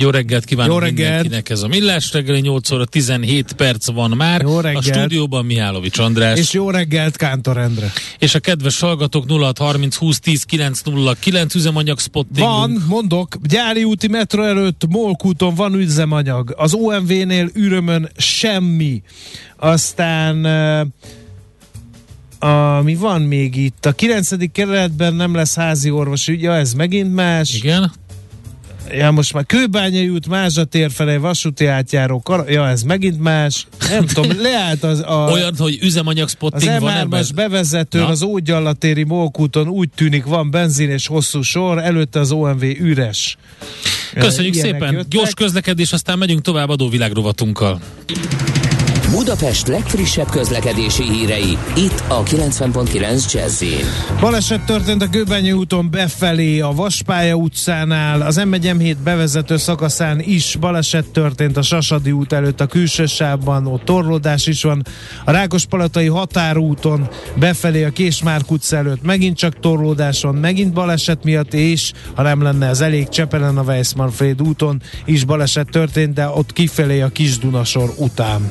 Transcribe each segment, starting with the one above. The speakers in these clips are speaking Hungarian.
Jó reggelt kívánok Jó reggelt. mindenkinek, ez a Millás reggeli 8 óra 17 perc van már. Jó reggelt. A stúdióban Mihálovics András. És jó reggelt Kántor Endre. És a kedves hallgatók 0630 20 10 909 üzemanyag spotting. Van, mondok, gyári úti metro előtt Molkúton van üzemanyag. Az OMV-nél ürömön semmi. Aztán a, mi van még itt? A 9. kerületben nem lesz házi orvos, ugye ez megint más. Igen. Ja, most már Kőbányai út, Mázsa tér felé, vasúti átjáró, kar- ja, ez megint más. Nem tudom, leállt az a... Olyan, hogy üzemanyag spotting az van ebben? bevezetőn, Na? az Ógyallatéri Mókúton úgy tűnik van benzin és hosszú sor, előtte az OMV üres. Köszönjük Ilyenek szépen, jöttek. gyors közlekedés, aztán megyünk tovább adóvilágrovatunkkal. Budapest legfrissebb közlekedési hírei, itt a 90.9 jazz Baleset történt a Göbenyi úton befelé, a Vaspálya utcánál, az m 7 bevezető szakaszán is baleset történt a Sasadi út előtt a külső sávban, ott torlódás is van. A Rákospalatai határúton befelé a Késmárk utca előtt megint csak torlódás van, megint baleset miatt, és ha nem lenne az elég Csepelen a Weissmanfred úton is baleset történt, de ott kifelé a Kisdunasor után.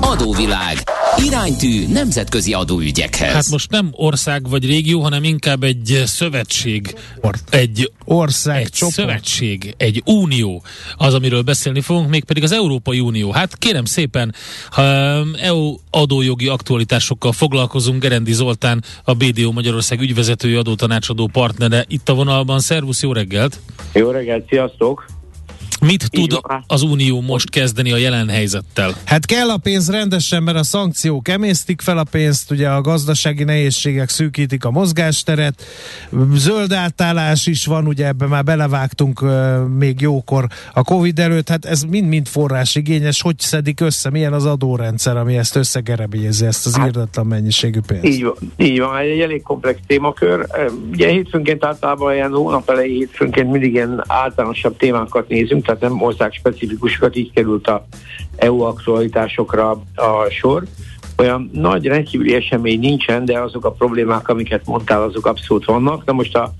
Adóvilág. Iránytű nemzetközi adóügyekhez. Hát most nem ország vagy régió, hanem inkább egy szövetség. Egy ország, egy csoport. szövetség, egy unió, az, amiről beszélni fogunk, mégpedig az Európai Unió. Hát kérem szépen, ha EU adójogi aktualitásokkal foglalkozunk, Gerendi Zoltán, a BDO Magyarország ügyvezetői adótanácsadó partnere itt a vonalban. Szervusz, jó reggelt! Jó reggelt, sziasztok! Mit tud az Unió most kezdeni a jelen helyzettel? Hát kell a pénz rendesen, mert a szankciók emésztik fel a pénzt, ugye a gazdasági nehézségek szűkítik a mozgásteret, zöld átállás is van, ugye ebbe már belevágtunk uh, még jókor a Covid előtt, hát ez mind-mind forrásigényes, hogy szedik össze, milyen az adórendszer, ami ezt összegerebézi, ezt az hát, írdatlan mennyiségű pénzt. Így van, így van, egy elég komplex témakör. Ugye hétfőnként általában ilyen hónap elejé hétfőnként mindig ilyen általánosabb témákat nézünk, tehát nem ország specifikusokat, így került a EU aktualitásokra a sor. Olyan nagy rendkívüli esemény nincsen, de azok a problémák, amiket mondtál, azok abszolút vannak. Na most a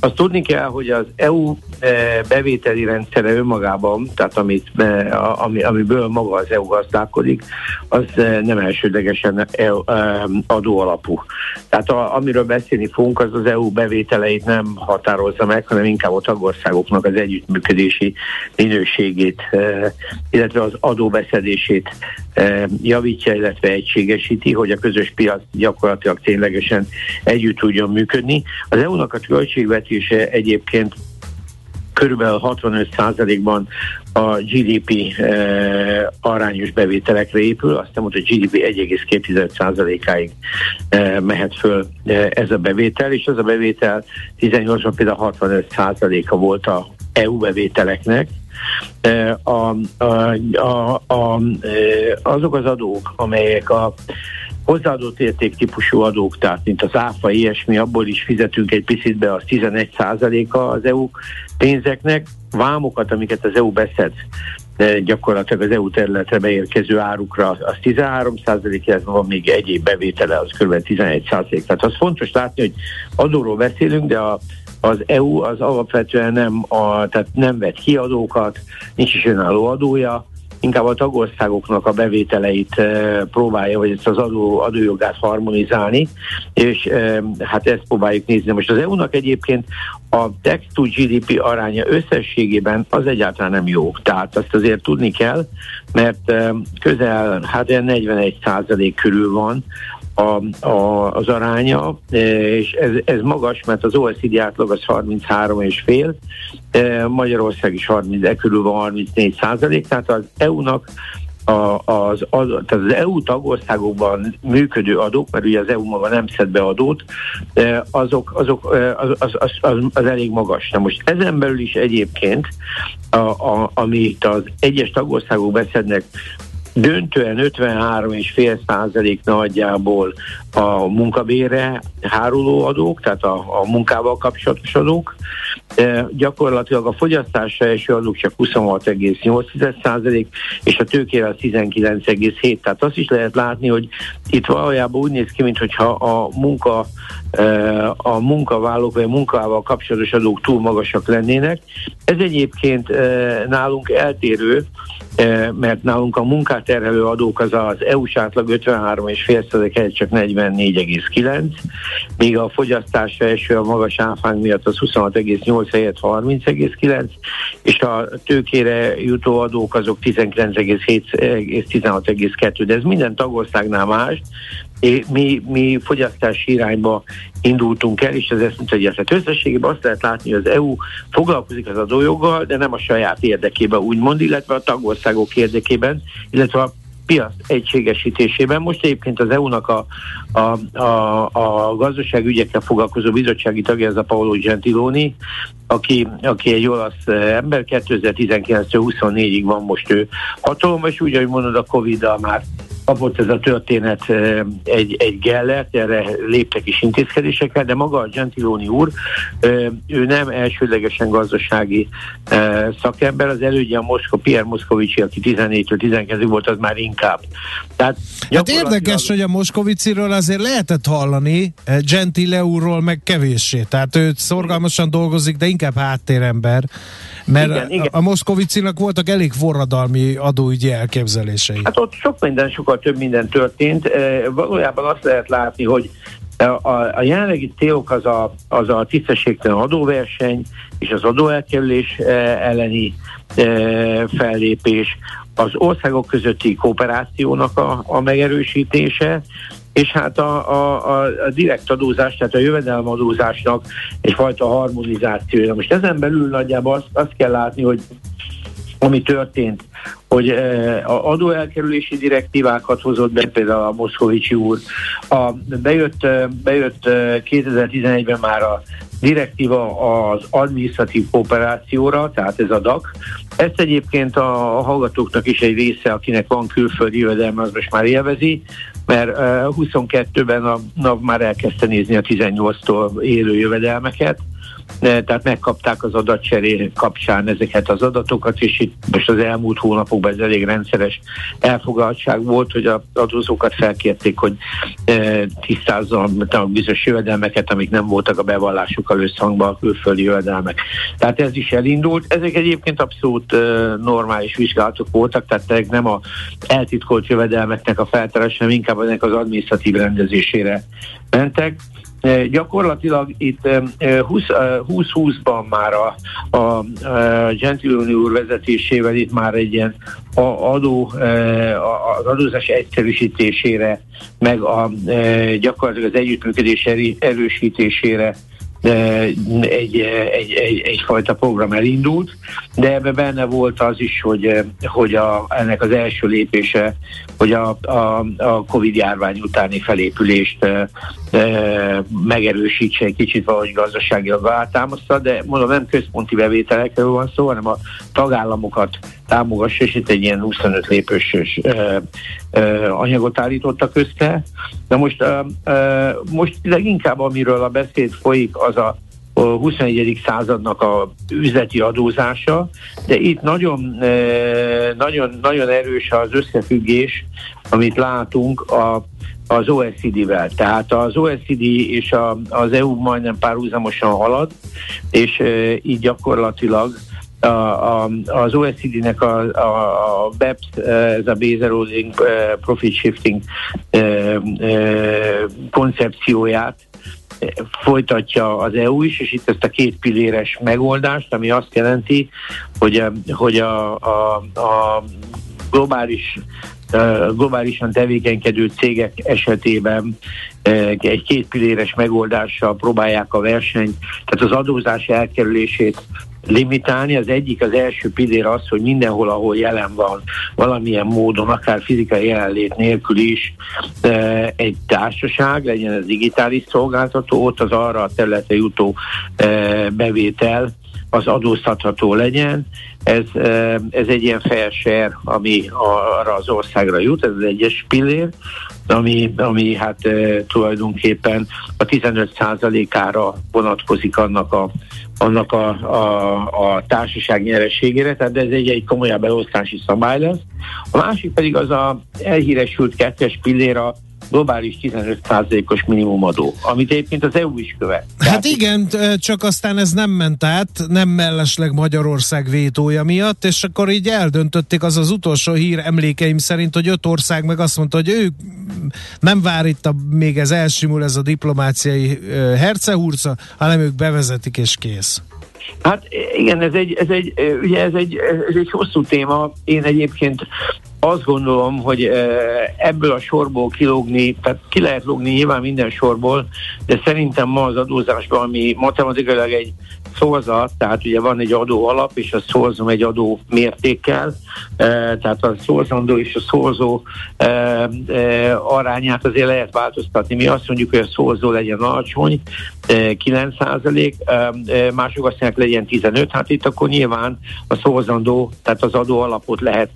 azt tudni kell, hogy az EU eh, bevételi rendszere önmagában, tehát amit, eh, ami, amiből maga az EU gazdálkodik, az eh, nem elsődlegesen adóalapú. Tehát a, amiről beszélni fogunk, az az EU bevételeit nem határozza meg, hanem inkább a tagországoknak az együttműködési minőségét, illetve az adóbeszedését javítja, illetve egységesíti, hogy a közös piac gyakorlatilag ténylegesen együtt tudjon működni. Az EU-nak a költségvetése egyébként körülbelül 65%-ban a GDP eh, arányos bevételekre épül, azt mondta, hogy GDP 1,2%-áig eh, mehet föl eh, ez a bevétel, és az a bevétel 18-ban például 65%-a volt a EU bevételeknek, a, a, a, a, azok az adók, amelyek a hozzáadott érték típusú adók, tehát mint az áfa, ilyesmi, abból is fizetünk egy picit be, az 11%-a az EU pénzeknek, vámokat, amiket az EU beszed, gyakorlatilag az EU területre beérkező árukra az 13 százalék, van még egyéb bevétele, az kb. 11 százalék. Tehát az fontos látni, hogy adóról beszélünk, de a az EU az alapvetően nem, a, tehát nem vett kiadókat, nincs is önálló adója, inkább a tagországoknak a bevételeit próbálja, vagy ezt az adó, adójogát harmonizálni, és hát ezt próbáljuk nézni. Most az EU-nak egyébként a tax to GDP aránya összességében az egyáltalán nem jó. Tehát azt azért tudni kell, mert közel, hát 41 százalék körül van a, a, az aránya, és ez, ez magas, mert az OECD átlag az 33 és fél, Magyarország is 30, e körül van 34 százalék, tehát az EU-nak a, az, az, tehát az EU tagországokban működő adók, mert ugye az EU maga nem szed be adót, azok, azok az, az, az, az, az elég magas. Na most ezen belül is egyébként, a, a, amit az egyes tagországok beszednek döntően 53,5 százalék nagyjából a munkabére háruló adók, tehát a, a munkával kapcsolatos adók. E, gyakorlatilag a fogyasztásra eső adók csak 26,8 százalék, és a tőkére 19,7. Tehát azt is lehet látni, hogy itt valójában úgy néz ki, mintha a munka a munkavállalók vagy a munkával kapcsolatos adók túl magasak lennének. Ez egyébként nálunk eltérő, mert nálunk a munkát terhelő adók az az EU-s átlag 53,5 helyett csak 44,9, míg a fogyasztásra eső a magas áfánk miatt az 26,8 helyett 30,9, és a tőkére jutó adók azok 19,7 16,2, de ez minden tagországnál más, mi, mi fogyasztási irányba indultunk el, és ez mutatja. Tehát összességében azt lehet látni, hogy az EU foglalkozik az adójoggal, de nem a saját érdekében úgymond, illetve a tagországok érdekében, illetve a piac egységesítésében. Most egyébként az EU-nak a, a, a, a gazdaságügyekkel foglalkozó bizottsági tagja, ez a Paolo Gentiloni, aki, aki egy olasz ember, 2019-24-ig van most ő hatalom, és úgy, ahogy mondod, a Covid-dal már kapott ez a történet egy, egy gellert, erre léptek is intézkedésekkel, de maga a Gentiloni úr, ő nem elsődlegesen gazdasági szakember, az elődje a Moszko, Pierre Moszkovicsi, aki 14-től 12 volt, az már inkább. Tehát hát érdekes, hogy a Moszkoviciről azért lehetett hallani, Gentile úrról meg kevéssé, tehát ő szorgalmasan dolgozik, de inkább háttérember. Mert igen, igen. a Moszkovicinak voltak elég forradalmi adóügyi elképzelései. Hát ott sok minden, sokkal több minden történt. E, valójában azt lehet látni, hogy a, a jelenlegi célok az a, az a tisztességtelen adóverseny és az adóelkerülés e, elleni e, fellépés, az országok közötti kooperációnak a, a megerősítése, és hát a, a, a direkt adózás, tehát a jövedelmadózásnak egyfajta harmonizációja. Most ezen belül nagyjából azt, azt kell látni, hogy ami történt, hogy a adóelkerülési direktívákat hozott be, például a Moszkovicsi úr. A, bejött, bejött 2011-ben már a direktíva az administratív kooperációra, tehát ez a DAC. Ezt egyébként a hallgatóknak is egy része, akinek van külföldi jövedelme, az most már élvezi mert 22-ben a NAV már elkezdte nézni a 18-tól élő jövedelmeket, tehát megkapták az adatcseré kapcsán ezeket az adatokat, és itt most az elmúlt hónapokban ez elég rendszeres elfogadtság volt, hogy az adózókat felkérték, hogy e, tisztázzon a bizonyos jövedelmeket, amik nem voltak a bevallásukkal összhangban a külföldi jövedelmek. Tehát ez is elindult. Ezek egyébként abszolút e, normális vizsgálatok voltak, tehát nem a eltitkolt jövedelmeknek a feltárás, hanem inkább ennek az adminisztratív rendezésére mentek. E, gyakorlatilag itt 2020-ban már a, a, a Gentiloni úr vezetésével itt már egy ilyen adó, az adózás egyszerűsítésére, meg a, gyakorlatilag az együttműködés erősítésére egy, egy, egy, egyfajta program elindult, de ebben benne volt az is, hogy, hogy a, ennek az első lépése, hogy a, a, a Covid járvány utáni felépülést e, e, megerősítse egy kicsit valahogy gazdaságilag átámaszta, de mondom, nem központi bevételekről van szó, hanem a tagállamokat támogassa, és itt egy ilyen 25 lépős anyagot állítottak össze. De most, most leginkább amiről a beszéd folyik, az a 21. századnak a üzleti adózása, de itt nagyon, nagyon, nagyon erős az összefüggés, amit látunk a, az OECD-vel. Tehát az OECD és a, az EU majdnem párhuzamosan halad, és így gyakorlatilag a, a, az OECD-nek a, a, a BEPS, ez a Base Eroding Profit Shifting koncepcióját folytatja az EU is, és itt ezt a két pilléres megoldást, ami azt jelenti, hogy, hogy a, a, a globális globálisan tevékenykedő cégek esetében egy két pilléres megoldással próbálják a versenyt, tehát az adózás elkerülését limitálni. Az egyik, az első pillér az, hogy mindenhol, ahol jelen van, valamilyen módon, akár fizikai jelenlét nélkül is egy társaság, legyen ez digitális szolgáltató, ott az arra a területre jutó bevétel az adóztatható legyen. Ez, ez egy ilyen fair ami arra az országra jut, ez az egyes pillér, ami, ami hát tulajdonképpen a 15%-ára vonatkozik annak a, annak a, a, a társaság nyereségére, tehát ez egy, egy komolyabb elosztási szabály lesz. A másik pedig az a elhíresült kettes pillér a globális 15%-os minimumadó, amit egyébként az EU is követ. Hát igen, csak aztán ez nem ment át, nem mellesleg Magyarország vétója miatt, és akkor így eldöntötték az az utolsó hír emlékeim szerint, hogy öt ország meg azt mondta, hogy ők nem vár itt, a, még ez elsimul ez a diplomáciai hercehurca, hanem ők bevezetik és kész. Hát igen, ez egy, ez egy, ugye ez egy, ez egy hosszú téma. Én egyébként azt gondolom, hogy ebből a sorból kilógni, tehát ki lehet lógni nyilván minden sorból, de szerintem ma az adózásban, ami matematikailag egy szorzat, tehát ugye van egy adó alap, és a szorzom egy adó mértékkel, tehát a szorzandó és a szorzó arányát azért lehet változtatni. Mi azt mondjuk, hogy a szorzó legyen alacsony, 9 százalék, mások azt mondják, legyen 15, hát itt akkor nyilván a szorzandó, tehát az adó alapot lehet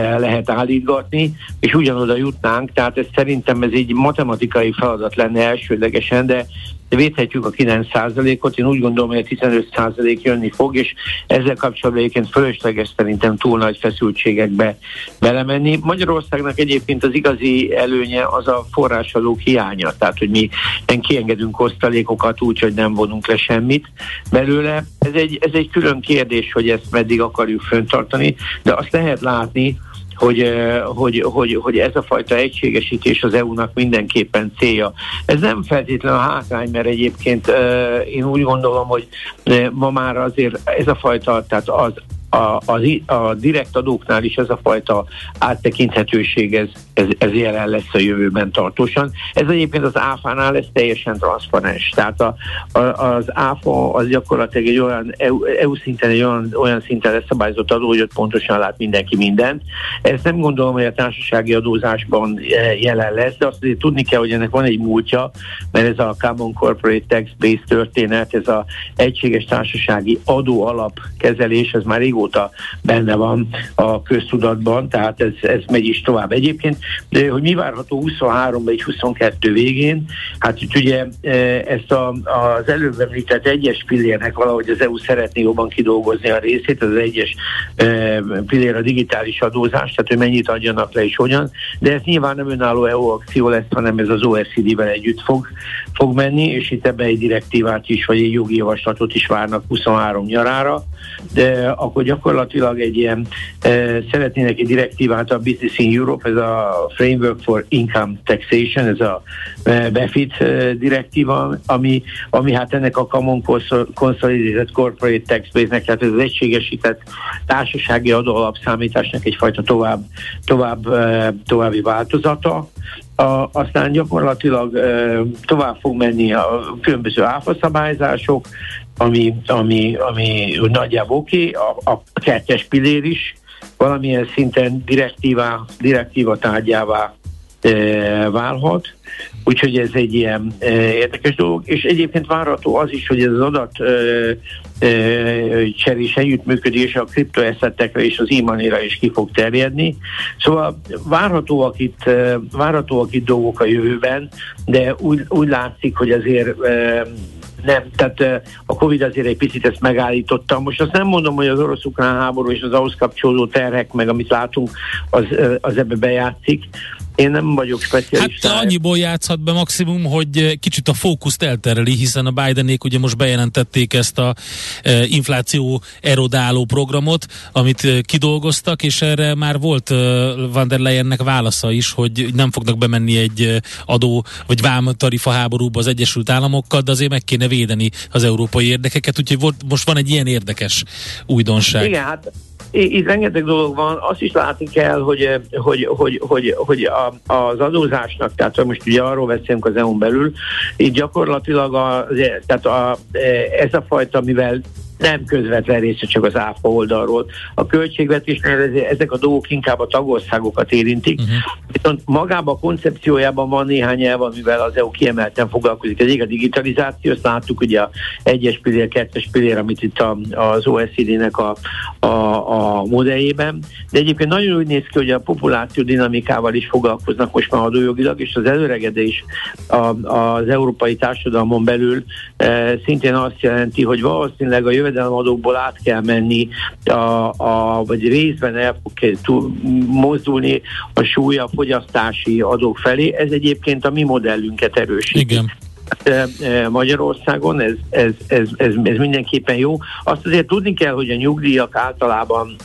lehet állítgatni, és ugyanoda jutnánk, tehát ez szerintem ez egy matematikai feladat lenne elsődlegesen, de védhetjük a 9%-ot, én úgy gondolom, hogy a 15% jönni fog, és ezzel kapcsolatban egyébként fölösleges szerintem túl nagy feszültségekbe belemenni. Magyarországnak egyébként az igazi előnye az a forrásadók hiánya, tehát hogy mi kiengedünk osztalékokat úgy, hogy nem vonunk le semmit belőle. Ez egy, ez egy külön kérdés, hogy ezt meddig akarjuk föntartani, de azt lehet látni, hogy, hogy, hogy, hogy ez a fajta egységesítés az EU-nak mindenképpen célja. Ez nem feltétlenül a hátrány, mert egyébként én úgy gondolom, hogy ma már azért ez a fajta, tehát az a, a, a direkt adóknál is ez a fajta áttekinthetőség, ez, ez, ez jelen lesz a jövőben tartósan. Ez egyébként az áfánál lesz teljesen transzparens. Tehát a, a, az áfa az gyakorlatilag egy olyan EU, EU szinten egy olyan, olyan szinten lesz szabályozott adó, hogy ott pontosan lát mindenki mindent. Ezt nem gondolom, hogy a társasági adózásban jelen lesz, de azt azért tudni kell, hogy ennek van egy múltja, mert ez a Common Corporate Tax Base történet, ez a egységes társasági adó alap kezelés, ez már rég régóta benne van a köztudatban, tehát ez, ez megy is tovább. Egyébként, de, hogy mi várható 23 vagy 22 végén, hát itt ugye e, ezt a, az előbb említett egyes pillérnek valahogy az EU szeretné jobban kidolgozni a részét, az egyes e, pillér a digitális adózás, tehát hogy mennyit adjanak le és hogyan, de ez nyilván nem önálló EU akció lesz, hanem ez az OECD-vel együtt fog, fog menni, és itt ebbe egy direktívát is, vagy egy jogi javaslatot is várnak 23 nyarára, de akkor gyakorlatilag egy ilyen e, szeretnének egy direktívát a Business in Europe, ez a Framework for Income Taxation, ez a e, BEFIT e, direktíva, ami, ami hát ennek a Common Consolidated Corporate Tax Base-nek, tehát ez az egységesített társasági adóalapszámításnak egyfajta tovább, tovább, további változata. A, aztán gyakorlatilag e, tovább fog menni a különböző áfaszabályzások, ami, ami, ami nagyjából oké, a, a kettes pillér is valamilyen szinten direktíva, direktíva tárgyává e, válhat, úgyhogy ez egy ilyen e, érdekes dolog, és egyébként várható az is, hogy ez az adat e, e, cserés együttműködés a kriptoeszetekre és az e is ki fog terjedni. Szóval várhatóak itt, e, várhatóak itt dolgok a jövőben, de úgy, úgy látszik, hogy azért e, nem, tehát a Covid azért egy picit ezt megállította. Most azt nem mondom, hogy az orosz-ukrán háború és az ahhoz kapcsolódó terhek, meg amit látunk, az, az ebbe bejátszik, Én nem vagyok specialista. Hát annyiból játszhat be maximum, hogy kicsit a fókuszt eltereli, hiszen a Bidenék ugye most bejelentették ezt a e, infláció erodáló programot, amit e, kidolgoztak, és erre már volt e, Van der Leyennek válasza is, hogy nem fognak bemenni egy adó vagy vám tarifa háborúba az Egyesült Államokkal, de azért meg kéne védeni az európai érdekeket, úgyhogy volt, most van egy ilyen érdekes újdonság. Igen, hát itt rengeteg dolog van, azt is látni kell, hogy, hogy, hogy, hogy, hogy a, az adózásnak, tehát most ugye arról beszélünk az EU-n belül, itt gyakorlatilag a, tehát a, ez a fajta, mivel nem közvetlen része csak az ÁFA oldalról. A költségvetésnél ezek a dolgok inkább a tagországokat érintik, uh-huh. viszont magában a koncepciójában van néhány elv, amivel az EU kiemelten foglalkozik. Ez a digitalizáció, azt láttuk ugye a egyes pillér, kettes pillér, amit itt a, az OECD-nek a, a, a modelljében, de egyébként nagyon úgy néz ki, hogy a populáció dinamikával is foglalkoznak most már adójogilag, és az előregedés a, az európai társadalmon belül e, szintén azt jelenti, hogy valószínűleg a jövő jövedelemadókból át kell menni, a, a, vagy részben el fog mozdulni a súly a fogyasztási adók felé. Ez egyébként a mi modellünket erősíti. Igen. Magyarországon, ez, ez, ez, ez, ez mindenképpen jó. Azt azért tudni kell, hogy a nyugdíjak általában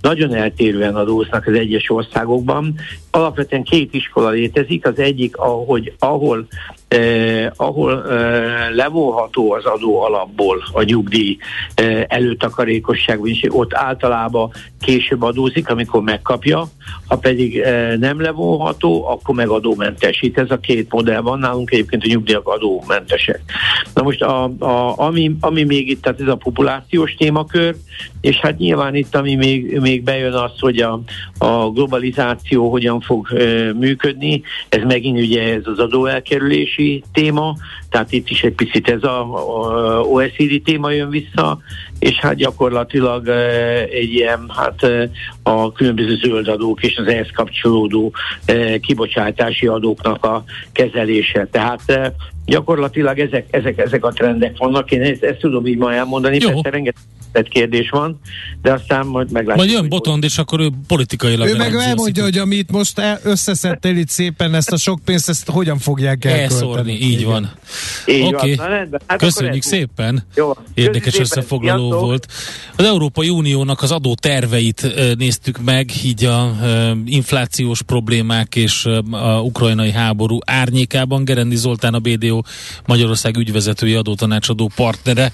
nagyon eltérően adóznak az egyes országokban. Alapvetően két iskola létezik, az egyik, ahogy, ahol eh, ahol eh, levonható az adó alapból a nyugdíj eh, előtakarékosság, és ott általában később adózik, amikor megkapja, ha pedig eh, nem levonható, akkor meg adómentesít. Ez a két modell van nálunk, egyébként a nyugdíjak adómentesek. Na most a, a, ami, ami még itt, tehát ez a populációs témakör, és hát nyilván itt, ami még, még bejön az, hogy a, a globalizáció hogyan fog e, működni, ez megint ugye ez az adóelkerülési téma, tehát itt is egy picit ez a, a OECD téma jön vissza, és hát gyakorlatilag egy ilyen, hát a különböző zöld adók és az ehhez kapcsolódó kibocsátási adóknak a kezelése. Tehát gyakorlatilag ezek, ezek, ezek a trendek vannak. Én ezt, ezt tudom így ma elmondani, Jó. persze rengeteg kérdés van, de aztán majd meglátjuk. Majd jön Botond, és akkor ő politikailag Ő meg elmondja, hogy amit most összeszedtél itt szépen, ezt a sok pénzt, ezt hogyan fogják elkölteni. így van. Oké, okay. hát köszönjük szépen. Jó. Érdekes szépen. összefoglaló Sziasztok. volt. Az Európai Uniónak az adó terveit néztük meg, így a inflációs problémák és a ukrajnai háború árnyékában. Gerendi Zoltán a BDO Magyarország ügyvezetői adótanácsadó partnere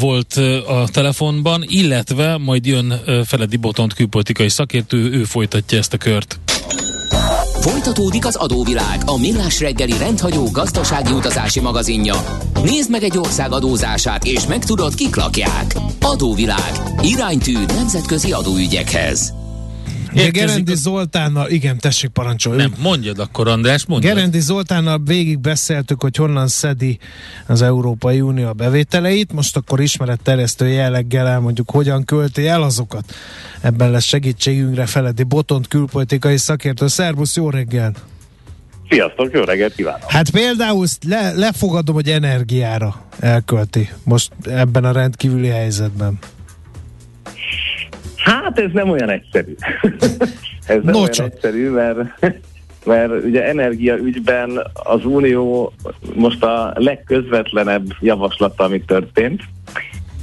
volt a telefonban, illetve majd jön Feledi Botont külpolitikai szakértő, ő folytatja ezt a kört. Folytatódik az adóvilág, a millás reggeli rendhagyó gazdasági utazási magazinja. Nézd meg egy ország adózását, és megtudod, kik lakják. Adóvilág. Iránytű nemzetközi adóügyekhez. Érkezik Gerendi a... Zoltánnal, igen, tessék parancsolni. Nem, mondjad akkor András, mondjad. Gerendi Zoltánnal végig beszéltük, hogy honnan szedi az Európai Unió a bevételeit, most akkor ismeretterjesztő jelleggel elmondjuk, hogyan költi el azokat. Ebben lesz segítségünkre Feledi Botont külpolitikai szakértő. Szervusz, jó reggel! Sziasztok, jó reggelt kívánok! Hát például le, lefogadom, hogy energiára elkölti most ebben a rendkívüli helyzetben. Hát ez nem olyan egyszerű. ez nem Nocsa. olyan egyszerű, mert, mert ugye energiaügyben az Unió most a legközvetlenebb javaslata, ami történt.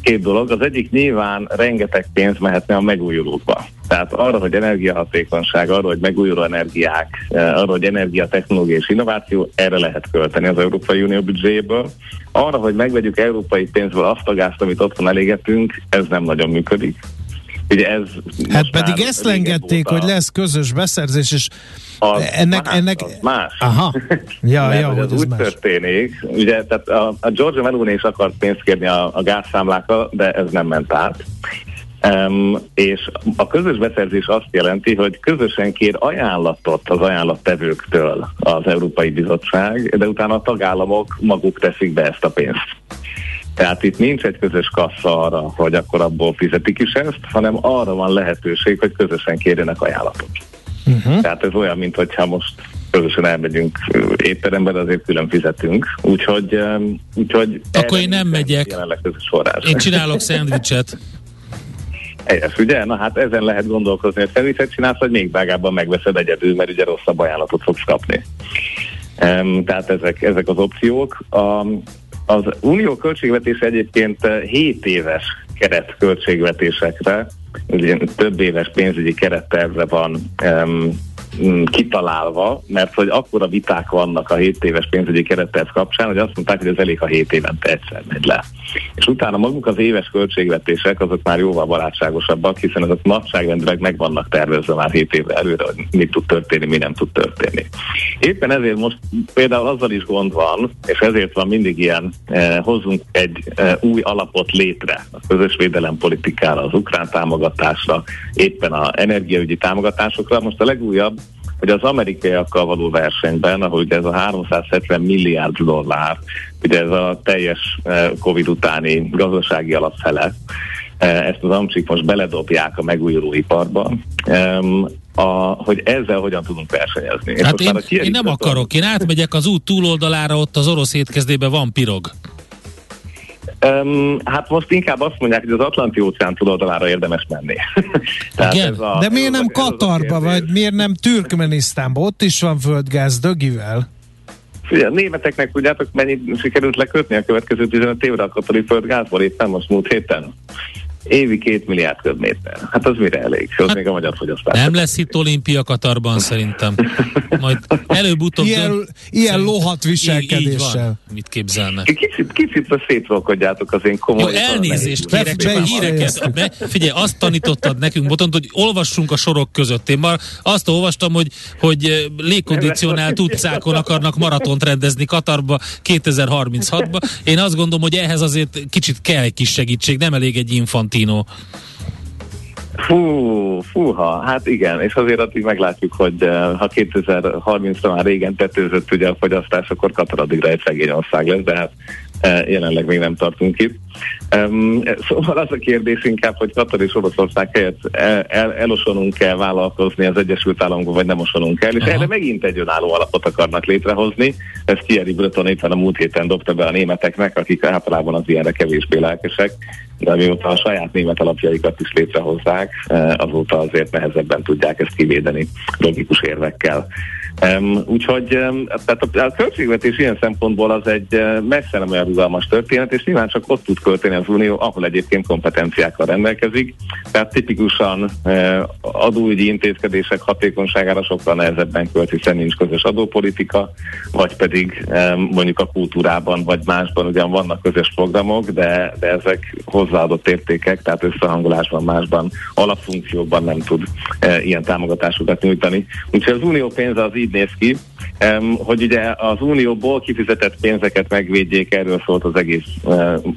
Két dolog. Az egyik nyilván rengeteg pénz mehetne a megújulókba. Tehát arra, hogy energiahatékonyság, arra, hogy megújuló energiák, eh, arra, hogy energiatechnológia és innováció, erre lehet költeni az Európai Unió büdzséjéből. Arra, hogy megvegyük európai pénzből azt a gázt, amit otthon elégetünk, ez nem nagyon működik. Ugye ez hát pedig ezt lengették, hogy lesz közös beszerzés, és az ennek, más, ennek... Az más. Aha. Ja, Mert, ja, hogy ez úgy más. történik, ugye, tehát a, a Georgia Meloni is akart pénzt kérni a, a gázszámlákra, de ez nem ment át. Um, és a közös beszerzés azt jelenti, hogy közösen kér ajánlatot az ajánlattevőktől az Európai Bizottság, de utána a tagállamok maguk teszik be ezt a pénzt. Tehát itt nincs egy közös kassa arra, hogy akkor abból fizetik is ezt, hanem arra van lehetőség, hogy közösen kérjenek ajánlatot. Uh-huh. Tehát ez olyan, mint hogyha most közösen elmegyünk étterembe, de azért külön fizetünk. Úgyhogy, úgyhogy akkor én nem megyek. Én csinálok szendvicset. Helyes, ugye? Na hát ezen lehet gondolkozni, hogy szervizet csinálsz, vagy még vágábban megveszed egyedül, mert ugye rosszabb ajánlatot fogsz kapni. Um, tehát ezek, ezek az opciók. A, az unió költségvetése egyébként 7 éves keret költségvetésekre, ugye több éves pénzügyi kerettervre van um, kitalálva, mert hogy akkora viták vannak a 7 éves pénzügyi keretterv kapcsán, hogy azt mondták, hogy ez elég, ha 7 évente egyszer megy le. És utána maguk az éves költségvetések, azok már jóval barátságosabbak, hiszen azok nagyságrendileg meg vannak tervezve már 7 évre előre, hogy mit tud történni, mi nem tud történni. Éppen ezért most például azzal is gond van, és ezért van mindig ilyen, eh, hozzunk egy eh, új alapot létre a közös védelempolitikára, az ukrán támogatásra, éppen a energiaügyi támogatásokra. Most a legújabb hogy az amerikaiakkal való versenyben, ahogy ez a 370 milliárd dollár, ugye ez a teljes eh, Covid utáni gazdasági alapfele, eh, ezt az amcsik most beledobják a megújulóiparba, a, hogy ezzel hogyan tudunk versenyezni. Hát én, én nem akarok, én átmegyek az út túloldalára, ott az orosz étkezdében van pirog. Um, hát most inkább azt mondják, hogy az Atlanti óceán túloldalára érdemes menni. Tehát ez a, De miért nem Katarba, vagy miért nem Türkmenisztánba? Ott is van földgáz dögivel. A németeknek tudjátok, mennyit sikerült lekötni a következő 15 évre a katari földgázból éppen most múlt héten? Évi két milliárd köbméter. Hát az mire elég? Az hát még a magyar fogyasztás. Nem lesz itt olimpia Katarban szerintem. Majd előbb-utóbb... Ilyen, dönt, ilyen lohat viselkedéssel. Így, így Mit képzelnek? Kicsit, kicsit szétrolkodjátok az én komoly... Jó, elnézést kérek, csak a híreket. Be, figyelj, azt tanítottad nekünk, Botont, hogy olvassunk a sorok között. Én már azt olvastam, hogy, hogy légkondicionált utcákon akarnak maratont rendezni Katarba 2036-ba. Én azt gondolom, hogy ehhez azért kicsit kell egy kis segítség, nem elég egy infant Infantino. Fú, fúha, hát igen, és azért addig meglátjuk, hogy uh, ha 2030-ra már régen tetőzött ugye a fogyasztás, akkor Katar addigra egy szegény ország lesz, de hát uh, jelenleg még nem tartunk itt. Um, szóval az a kérdés inkább, hogy Katar és Oroszország helyett el, el, elosonunk kell vállalkozni az Egyesült Államokba, vagy nem osonunk el, és Aha. erre megint egy önálló alapot akarnak létrehozni. Ezt Thierry Breton éppen a múlt héten dobta be a németeknek, akik általában az ilyenre kevésbé lelkesek, de mióta a saját német alapjaikat is létrehozzák, eh, azóta azért nehezebben tudják ezt kivédeni logikus érvekkel. Um, úgyhogy um, tehát a, a költségvetés ilyen szempontból az egy messze nem olyan rugalmas történet, és nyilván csak ott tud költeni az Unió, ahol egyébként kompetenciákkal rendelkezik. Tehát tipikusan uh, adóügyi intézkedések hatékonyságára sokkal nehezebben költ, hiszen nincs közös adópolitika, vagy pedig um, mondjuk a kultúrában, vagy másban ugyan vannak közös programok, de, de ezek hozzáadott értékek, tehát összehangolásban, másban, alapfunkciókban nem tud uh, ilyen támogatásokat nyújtani. Úgyhogy az unió pénze az így néz ki, hogy ugye az unióból kifizetett pénzeket megvédjék, erről szólt az egész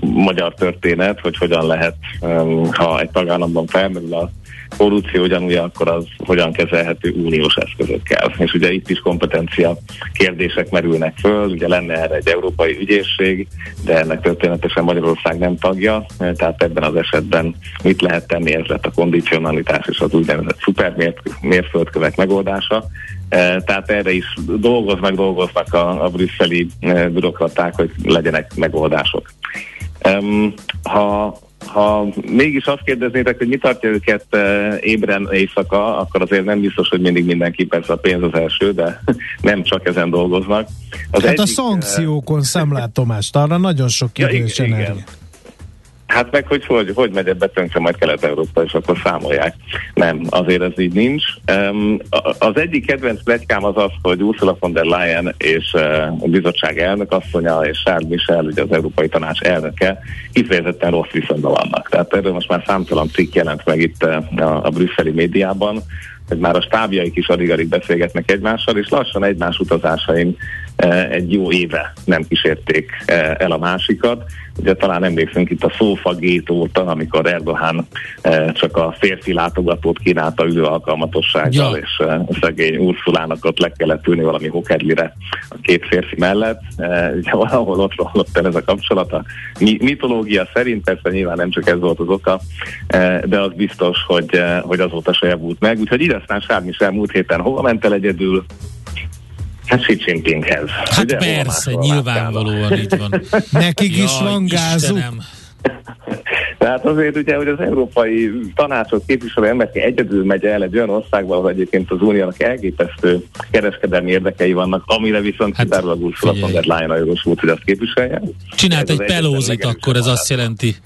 magyar történet, hogy hogyan lehet, ha egy tagállamban felmerül a korrupció ugyanúgy, akkor az hogyan kezelhető uniós eszközökkel. És ugye itt is kompetencia kérdések merülnek föl, ugye lenne erre egy európai ügyészség, de ennek történetesen Magyarország nem tagja, tehát ebben az esetben mit lehet tenni, ez lett a kondicionalitás és az úgynevezett szupermérföldkövek megoldása. E, tehát erre is dolgoznak, dolgoznak a, a brüsszeli e, bürokraták, hogy legyenek megoldások. Ha ha mégis azt kérdeznétek, hogy mi tartja őket e, ébren éjszaka, akkor azért nem biztos, hogy mindig mindenki persze a pénz az első, de nem csak ezen dolgoznak. Az hát egyik, a szankciókon szemlátomást, arra nagyon sok idő ja, és energia. Hát meg, hogy hogy, hogy megy ebbe tönkre majd Kelet-Európa, és akkor számolják. Nem, azért ez így nincs. Um, az egyik kedvenc plegykám az az, hogy Ursula von der Leyen és uh, a bizottság elnök asszonya és Charles Michel, ugye az Európai Tanács elnöke, kifejezetten rossz viszonyban vannak. Tehát erről most már számtalan cikk jelent meg itt uh, a, a brüsszeli médiában, hogy már a stábjaik is addig-addig beszélgetnek egymással, és lassan egymás utazásain egy jó éve nem kísérték el a másikat. Ugye talán emlékszünk itt a Szófa Gét óta, amikor Erdogan csak a férfi látogatót kínálta ülő alkalmatossággal, ja. és szegény Ursulának ott le kellett ülni valami hokedlire a két férfi mellett. Ugye valahol ott rollott el ez a kapcsolat. A mitológia szerint persze nyilván nem csak ez volt az oka, de az biztos, hogy, hogy azóta se javult meg. Úgyhogy így aztán Sármi múlt héten hova ment el egyedül, Hát Xi Jinpinghez. Hát Ugye, persze, nyilvánvalóan így van. Nekik ja, is van gázuk. Tehát azért ugye, hogy az európai tanácsok képviselő emberke egyedül megy el egy olyan országba, ahol egyébként az uniónak elképesztő kereskedelmi érdekei vannak, amire viszont hát, kizárólag Ursula von der Leyen a jogosult, hogy azt képviselje. Csinált egy pelózit, akkor ez azt jelenti.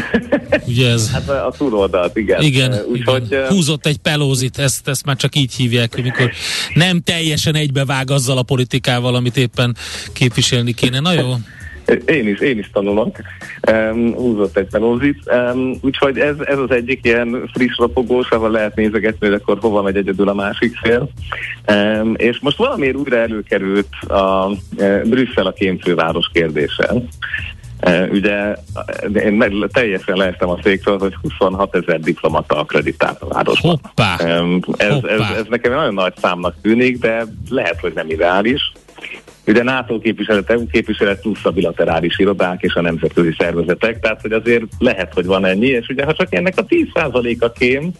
Ugye ez... Hát a, a túloldalt, igen. Igen, Úgyhogy, igen. húzott egy pelózit, ezt, ezt már csak így hívják, amikor nem teljesen egybevág azzal a politikával, amit éppen képviselni kéne. Na jó. Én is, én is tanulok. Um, húzott egy pelózit. Um, úgyhogy ez, ez az egyik ilyen friss rapogós, ahol lehet nézegetni, hogy akkor hova megy egyedül a másik fél. Um, és most valamiért újra előkerült a uh, Brüsszel a kémfőváros kérdése. Ugye én meg, teljesen leestem a székről, hogy 26 ezer diplomata akreditált a városban. Hoppá. Ez, Hoppá. Ez, ez nekem nagyon nagy számnak tűnik, de lehet, hogy nem ideális. Ugye NATO képviselet, EU képviselet plusz a bilaterális irodák és a nemzetközi szervezetek, tehát hogy azért lehet, hogy van ennyi, és ugye ha csak ennek a 10%-a kém,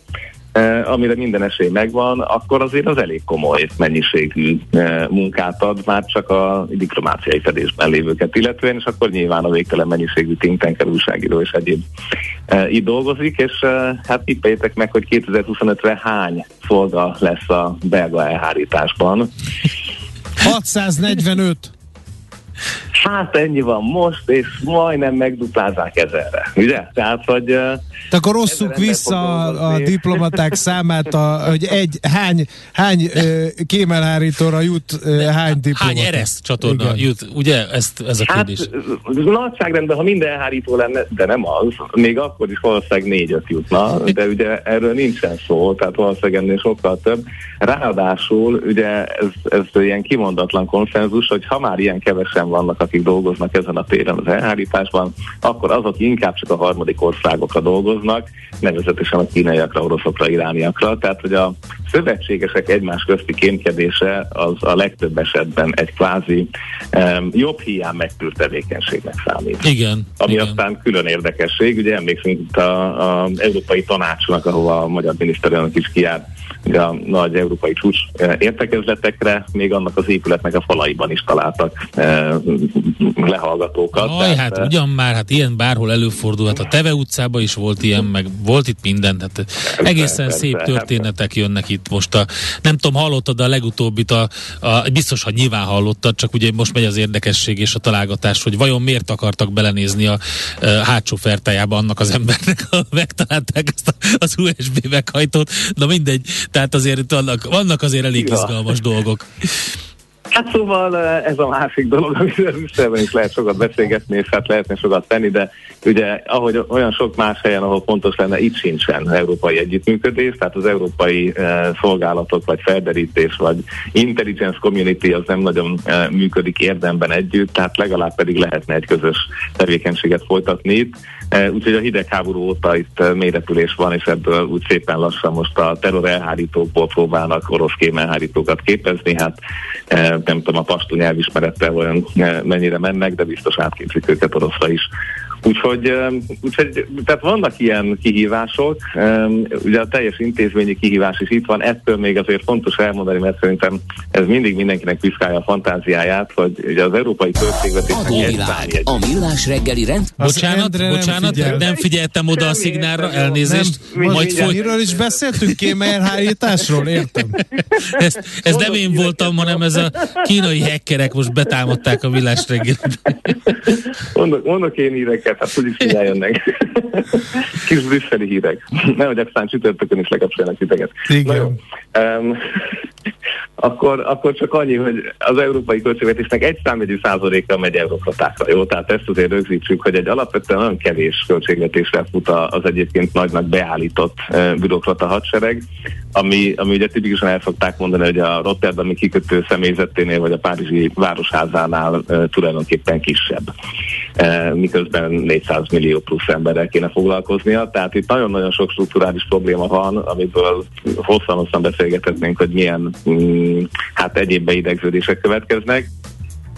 amire minden esély megvan, akkor azért az elég komoly mennyiségű eh, munkát ad már csak a diplomáciai fedésben lévőket illetően, és akkor nyilván a végtelen mennyiségű think tanker újságíró és egyéb eh, itt dolgozik, és hát tippétek meg, hogy 2025-re hány szolga lesz a belga elhárításban. 645. Hát ennyi van most, és majdnem megduplázzák ezerre, ugye? Tehát, hogy... Te akkor rosszuk vissza a, a diplomaták számát, a, hogy egy, hány, hány kémelhárítóra jut hány diplomata? Hány eresz csatorna Igen. jut, ugye? Ezt, ez a kérdés. Hát, nagyságrendben, ha minden elhárító lenne, de nem az, még akkor is valószínűleg négy-öt jutna, de ugye erről nincsen szó, tehát valószínűleg ennél sokkal több. Ráadásul ugye ez, ez ilyen kimondatlan konszenzus, hogy ha már ilyen kevesen vannak, akik dolgoznak ezen a téren az elhárításban, akkor azok inkább csak a harmadik országokra dolgoznak, nevezetesen a kínaiakra, oroszokra, irániakra. Tehát, hogy a szövetségesek egymás közti kémkedése az a legtöbb esetben egy kvázi um, jobb hiány megtűrt tevékenységnek számít. Igen. Ami igen. aztán külön érdekesség, ugye emlékszünk itt a, a Európai Tanácsnak, ahova a magyar miniszterelnök is kiárt a nagy európai csúcs eh, értekezletekre, még annak az épületnek a falaiban is találtak e, lehallgatókat. Aj, tehát, hát ugyan már, hát ilyen bárhol előfordul, hát a Teve utcában is volt ilyen, meg volt itt minden, tehát egészen persze, szép történetek jönnek itt most. A, nem tudom, hallottad a legutóbbit, a, a, biztos, hogy nyilván hallottad, csak ugye most megy az érdekesség és a találgatás, hogy vajon miért akartak belenézni a, a hátsó fertájába annak az embernek, ha megtalálták ezt a, az USB meghajtót. Na mindegy, tehát azért vannak, vannak azért elég izgalmas dolgok. Hát szóval eh, ez a másik dolog, amiről is lehet sokat beszélgetni, és hát lehetne sokat tenni, de ugye ahogy olyan sok más helyen, ahol pontos lenne, itt sincsen európai együttműködés, tehát az európai eh, szolgálatok, vagy felderítés, vagy intelligence community az nem nagyon eh, működik érdemben együtt, tehát legalább pedig lehetne egy közös tevékenységet folytatni itt. Eh, úgyhogy a hidegháború óta itt eh, mélyrepülés van, és ebből úgy szépen lassan most a terror elhárítókból próbálnak orosz kém elhárítókat képezni, hát eh, nem tudom a pastú nyelvismerettel olyan mennyire mennek, de biztos átképzik őket oroszra is. Úgyhogy, úgyhogy tehát vannak ilyen kihívások, ugye a teljes intézményi kihívás is itt van, ettől még azért fontos elmondani, mert szerintem ez mindig mindenkinek piszkálja a fantáziáját, hogy ugye az európai költségvetés... Adóvilág, a millás reggeli rend... Bocsánat, nem bocsánat, figyel. nem figyeltem oda a szignálra, elnézést. Nem, majd foly... Miről is beszéltünk, kémelhárításról, értem. Ez, ez nem én voltam, hanem ez a kínai hekkerek most betámadták a millás reggelit. Mondok, mondok én híreket híreket, hát úgyis jönnek. Kis brüsszeli hírek. Nehogy aztán csütörtökön is lekapcsoljanak titeket. Igen. Na jó. Um, akkor, akkor csak annyi, hogy az európai költségvetésnek egy számjegyű százaléka megy eurokratákra, jó? Tehát ezt azért rögzítsük, hogy egy alapvetően nagyon kevés költségvetésre fut az egyébként nagynak beállított bürokrata hadsereg, ami, ami ugye tipikusan el szokták mondani, hogy a Rotterdami kikötő személyzeténél vagy a Párizsi városházánál tulajdonképpen kisebb. Miközben 400 millió plusz emberrel kéne foglalkoznia, tehát itt nagyon-nagyon sok strukturális probléma van, amiből hosszan-hosszan beszélgethetnénk, hogy milyen mm, hát egyéb beidegződések következnek.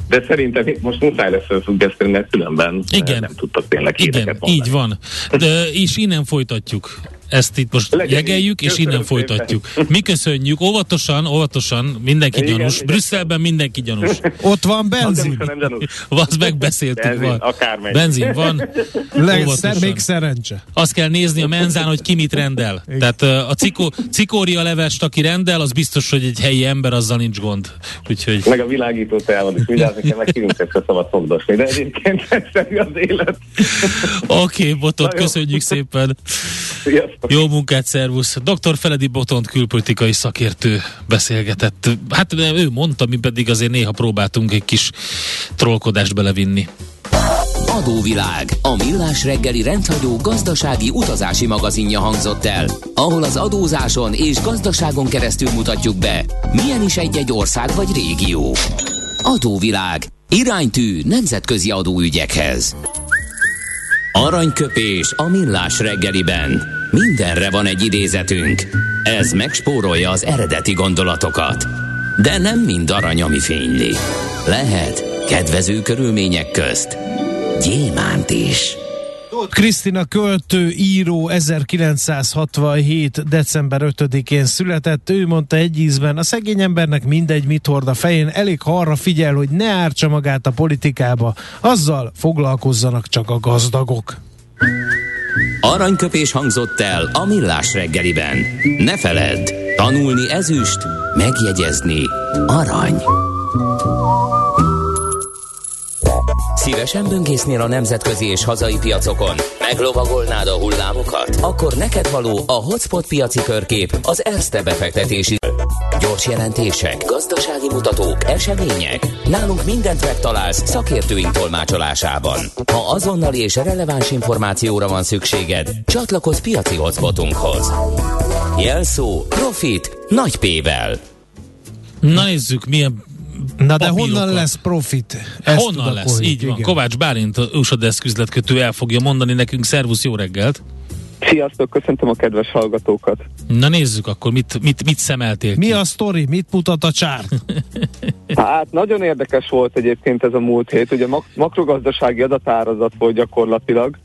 De szerintem itt most muszáj lesz felfüggeszteni, mert különben Igen. nem tudtak tényleg Igen, mondani. így van. De, és innen folytatjuk ezt itt most Legyen jegeljük, és innen Köszönöm folytatjuk. Mi köszönjük, óvatosan, óvatosan, mindenki Igen, gyanús. igen. Brüsszelben mindenki gyanús. Ott van benzin. nem gyanús. Azt megbeszéltük, Benzin, van. akármely. Benzin van. Legszer, óvatosan. még szerencse. Azt kell nézni a menzán, hogy ki mit rendel. Tehát ö, a cikó, cikória levest, aki rendel, az biztos, hogy egy helyi ember, azzal nincs gond. Úgyhogy Meg a világító teával is vigyázni kell, meg kirincsek se szabad fogdosni. De egyébként egyszerű az élet. oké, okay, Botot, köszönjük szépen. Sziasztok. Jó munkát, szervusz. Dr. Feledi Botont külpolitikai szakértő beszélgetett. Hát ő mondta, mi pedig azért néha próbáltunk egy kis trollkodást belevinni. Adóvilág, a millás reggeli rendhagyó gazdasági utazási magazinja hangzott el, ahol az adózáson és gazdaságon keresztül mutatjuk be, milyen is egy-egy ország vagy régió. Adóvilág, iránytű nemzetközi adóügyekhez. Aranyköpés a millás reggeliben. Mindenre van egy idézetünk. Ez megspórolja az eredeti gondolatokat. De nem mind arany, ami fényli. Lehet kedvező körülmények közt gyémánt is. Krisztina költő, író 1967. december 5-én született. Ő mondta egy ízben, a szegény embernek mindegy, mit hord a fején, elég ha arra figyel, hogy ne ártsa magát a politikába, azzal foglalkozzanak csak a gazdagok. Aranyköpés hangzott el a millás reggeliben. Ne feledd, tanulni ezüst, megjegyezni arany. Szívesen böngésznél a nemzetközi és hazai piacokon? Meglovagolnád a hullámokat? Akkor neked való a Hotspot piaci körkép az Erste befektetési. Gyors jelentések, gazdasági mutatók, események. Nálunk mindent megtalálsz szakértőink tolmácsolásában. Ha azonnali és releváns információra van szükséged, csatlakozz piaci hotspotunkhoz. Jelszó Profit nagy P-vel. Na nézzük, milyen Na de Papírokat. honnan lesz profit? Ezt honnan lesz, így van. igen. Kovács Bálint, a USA Desk üzletkötő el fogja mondani nekünk. Szervusz, jó reggelt! Sziasztok, köszöntöm a kedves hallgatókat. Na nézzük akkor, mit, mit, mit szemeltél Mi ki? a sztori? Mit mutat a csárt? Hát nagyon érdekes volt egyébként ez a múlt hét, ugye mak- makrogazdasági adatárazat volt gyakorlatilag.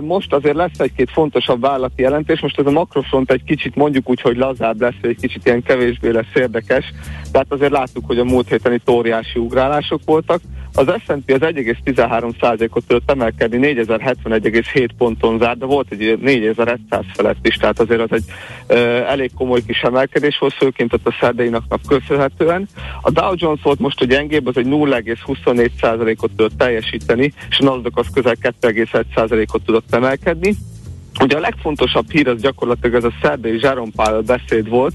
Most azért lesz egy-két fontosabb vállalati jelentés, most ez a makrofront egy kicsit mondjuk úgy, hogy lazább lesz, egy kicsit ilyen kevésbé lesz érdekes, tehát azért láttuk, hogy a múlt héten itt óriási ugrálások voltak. Az S&P az 1,13%-ot tudott emelkedni, 4071,7 ponton zárt, de volt egy 4100 felett is, tehát azért az egy ö, elég komoly kis emelkedés volt, főként ott a szerdei napnak köszönhetően. A Dow Jones volt most a gyengébb, az egy 0,24%-ot tudott teljesíteni, és a Nasdaq az közel 2,1%-ot tudott emelkedni. Ugye a legfontosabb hír az gyakorlatilag ez a szerdai Jerome Powell beszéd volt.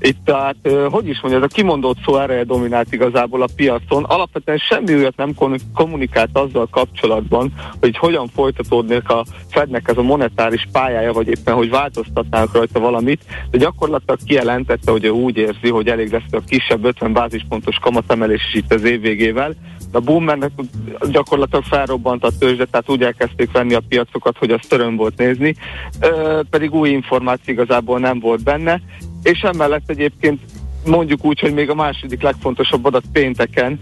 Itt tehát, hogy is mondja, ez a kimondott szó ereje dominált igazából a piacon. Alapvetően semmi olyat nem kommunikált azzal kapcsolatban, hogy hogyan folytatódnék a Fednek ez a monetáris pályája, vagy éppen, hogy változtatnának rajta valamit, de gyakorlatilag kijelentette, hogy ő úgy érzi, hogy elég lesz a kisebb 50 bázispontos kamatemelés is itt az év végével. A boomernek gyakorlatilag felrobbant a tőzsde, tehát úgy elkezdték venni a piacokat, hogy az töröm volt nézni, ö, pedig új információ igazából nem volt benne, és emellett egyébként mondjuk úgy, hogy még a második legfontosabb adat pénteken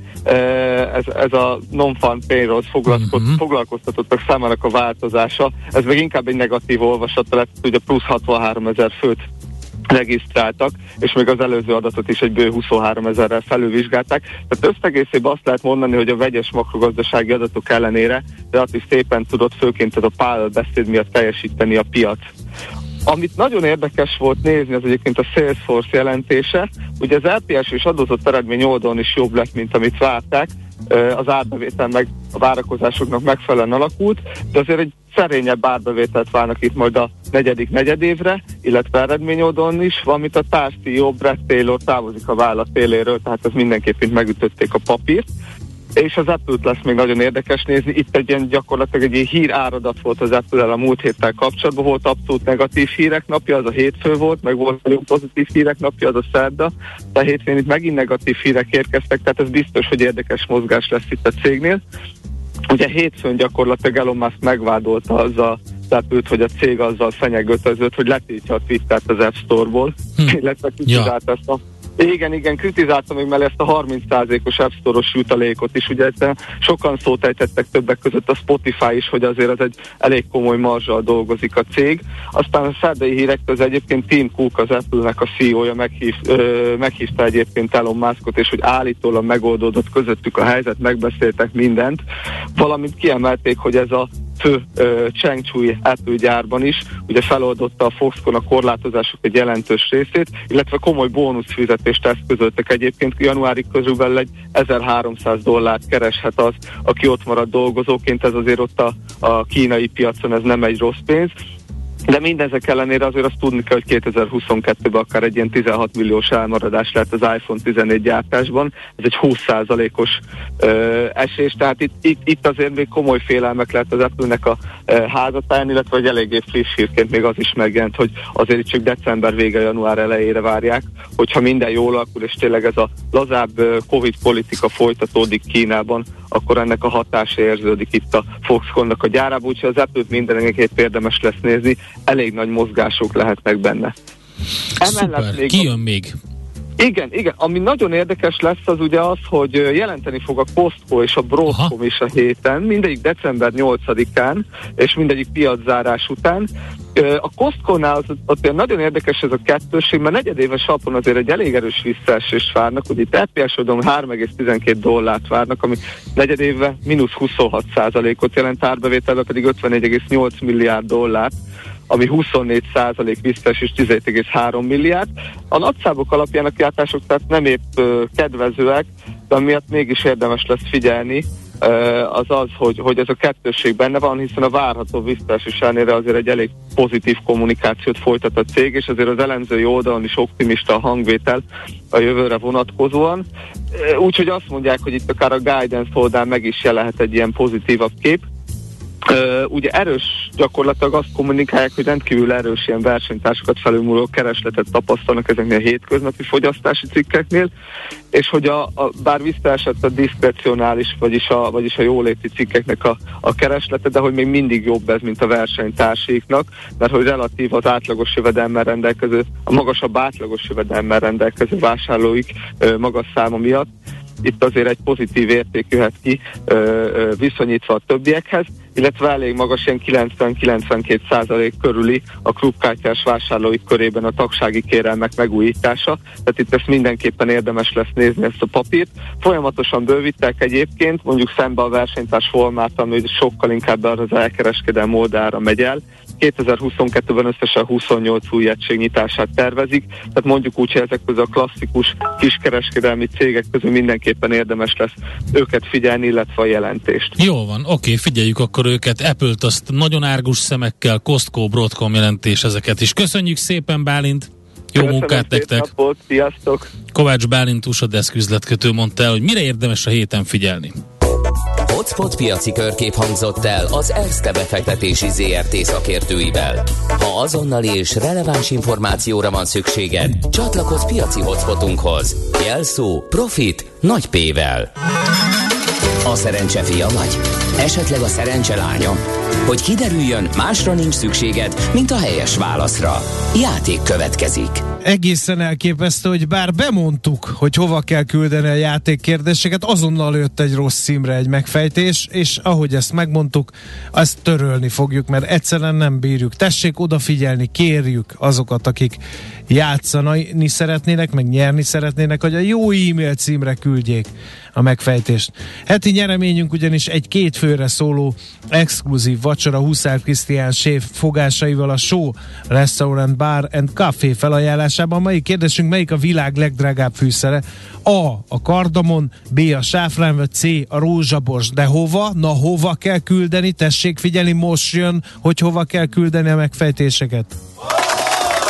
ez, ez a non-farm payrolls foglalkoz, Mhm. foglalkoztatottak számának a változása, ez meg inkább egy negatív olvasata lett, ugye plusz 63 ezer főt regisztráltak, és még az előző adatot is egy bő 23 ezerrel felülvizsgálták. Tehát összegészében azt lehet mondani, hogy a vegyes makrogazdasági adatok ellenére relatív szépen tudott főként ez a Powell beszéd miatt teljesíteni a piac. Amit nagyon érdekes volt nézni, az egyébként a Salesforce jelentése. Ugye az LPS és adózott eredmény oldalon is jobb lett, mint amit várták. Az árbevétel meg a várakozásoknak megfelelően alakult, de azért egy szerényebb árbevételt várnak itt majd a negyedik negyedévre, illetve eredmény oldalon is, valamint a társ CEO Brett Taylor távozik a vállalat éléről, tehát ez mindenképpen megütötték a papírt. És az Apple-t lesz még nagyon érdekes nézni. Itt egy ilyen gyakorlatilag egy ilyen hír áradat volt az apple a múlt héttel kapcsolatban. Volt abszolút negatív hírek napja, az a hétfő volt, meg volt nagyon pozitív hírek napja, az a szerda. De a hétfőn itt megint negatív hírek érkeztek, tehát ez biztos, hogy érdekes mozgás lesz itt a cégnél. Ugye hétfőn gyakorlatilag Elon Musk megvádolta az a Apple-t, hogy a cég azzal fenyegetőzött, hogy letiltja a Twittert az App Store-ból, Hm. illetve kritizálta ezt a Igen, igen, kritizáltam még mellé ezt a 30%-os App Store-os jutalékot is, ugye ezt sokan szót ejtettek többek között a Spotify is, hogy azért ez egy elég komoly marzsal dolgozik a cég. Aztán a szerdai hírek az egyébként Tim Cook, az Apple-nek a CEO-ja meghív, ö, meghívta egyébként Elon Muskot, és hogy állítólag megoldódott közöttük a helyzet, megbeszéltek mindent, valamint kiemelték, hogy ez a fő uh, Chengchui Apple gyárban is, ugye feloldotta a Foxconn a korlátozások egy jelentős részét, illetve komoly bónuszfizetést eszközöltek egyébként. Januári körülbelül egy 1300 dollárt kereshet az, aki ott marad dolgozóként, ez azért ott a, a kínai piacon ez nem egy rossz pénz, de mindezek ellenére azért azt tudni kell, hogy 2022-ben akár egy ilyen 16 milliós elmaradás lehet az iPhone 14 gyártásban. Ez egy 20%-os ö, esés, tehát itt, itt, itt azért még komoly félelmek lehet az Apple-nek a ö, házatáján, illetve hogy eléggé friss hírként még az is megjelent, hogy azért csak december vége, január elejére várják, hogyha minden jól alakul, és tényleg ez a lazább Covid politika folytatódik Kínában, akkor ennek a hatása érződik itt a Foxconnnak a gyárában, úgyhogy az Apple-t mindenképp érdemes lesz nézni, elég nagy mozgások lehetnek benne. Emellett Szuper. Ki jön még? Igen, igen. Ami nagyon érdekes lesz, az ugye az, hogy jelenteni fog a Costco és a Broadcom is a héten, mindegyik december 8-án, és mindegyik piaczárás után. A Costco-nál az, ott nagyon érdekes ez a kettőség, mert negyedéves alapon azért egy elég erős visszaesést várnak, ugye itt EPS odom 3,12 dollárt várnak, ami negyedéve mínusz 26 ot jelent, árbevételben pedig 54,8 milliárd dollárt ami 24 százalék visszaesés 17,3 milliárd. A nagyszámok alapján a kiáltások tehát nem épp kedvezőek, de amiatt mégis érdemes lesz figyelni, az az, hogy, hogy ez a kettősség benne van, hiszen a várható visszaesés ellenére azért egy elég pozitív kommunikációt folytat a cég, és azért az elemzői oldalon is optimista a hangvétel a jövőre vonatkozóan. Úgyhogy azt mondják, hogy itt akár a guidance oldal meg is jelenhet egy ilyen pozitívabb kép. Uh, ugye erős gyakorlatilag azt kommunikálják, hogy rendkívül erős ilyen versenytársakat felülmúló keresletet tapasztalnak ezeknél a hétköznapi fogyasztási cikkeknél, és hogy a, a, bár visszaesett a diszkrecionális, vagyis a, vagyis a jóléti cikkeknek a, a kereslete, de hogy még mindig jobb ez, mint a versenytársiknak, mert hogy relatív az átlagos jövedelemmel rendelkező, a magasabb átlagos jövedelemmel rendelkező vásárlóik uh, magas száma miatt. Itt azért egy pozitív érték jöhet ki ö, ö, viszonyítva a többiekhez, illetve elég magas, ilyen 90-92 százalék körüli a klubkártyás vásárlói körében a tagsági kérelmek megújítása, tehát itt ezt mindenképpen érdemes lesz nézni ezt a papírt. Folyamatosan bővítek egyébként, mondjuk szembe a versenytárs Walmart, ami sokkal inkább arra az elkereskedelmi oldalra megy el, 2022-ben összesen 28 új egység nyitását tervezik, tehát mondjuk úgy, hogy ezek közül a klasszikus kiskereskedelmi cégek közül mindenképpen érdemes lesz őket figyelni, illetve a jelentést. Jó van, oké, figyeljük akkor őket. Apple-t azt nagyon árgus szemekkel, Costco, Broadcom jelentés ezeket is. Köszönjük szépen, Bálint! Jó Köszönöm munkát nektek! Napot, sziasztok! Kovács Bálint Usadeszk üzletkötő mondta el, hogy mire érdemes a héten figyelni. Hotspot piaci körkép hangzott el az ERSZTE befektetési ZRT szakértőivel. Ha azonnali és releváns információra van szükséged, csatlakozz piaci hotspotunkhoz. Jelszó Profit nagy P-vel. A szerencse fia vagy? Esetleg a szerencse lánya? Hogy kiderüljön, másra nincs szükséged, mint a helyes válaszra. Játék következik egészen elképesztő, hogy bár bemondtuk, hogy hova kell küldeni a játékkérdéseket, azonnal jött egy rossz címre egy megfejtés, és ahogy ezt megmondtuk, azt törölni fogjuk, mert egyszerűen nem bírjuk. Tessék odafigyelni, kérjük azokat, akik játszani szeretnének, meg nyerni szeretnének, hogy a jó e-mail címre küldjék a megfejtést. Heti nyereményünk ugyanis egy két főre szóló exkluzív vacsora Huszár Krisztián séf fogásaival a Show Restaurant Bar and Café felajánlásában. Melyik kérdésünk, melyik a világ legdrágább fűszere? A. A kardamon, B. A sáfrán, vagy C. A rózsabors. De hova? Na hova kell küldeni? Tessék figyelni, most jön, hogy hova kell küldeni a megfejtéseket.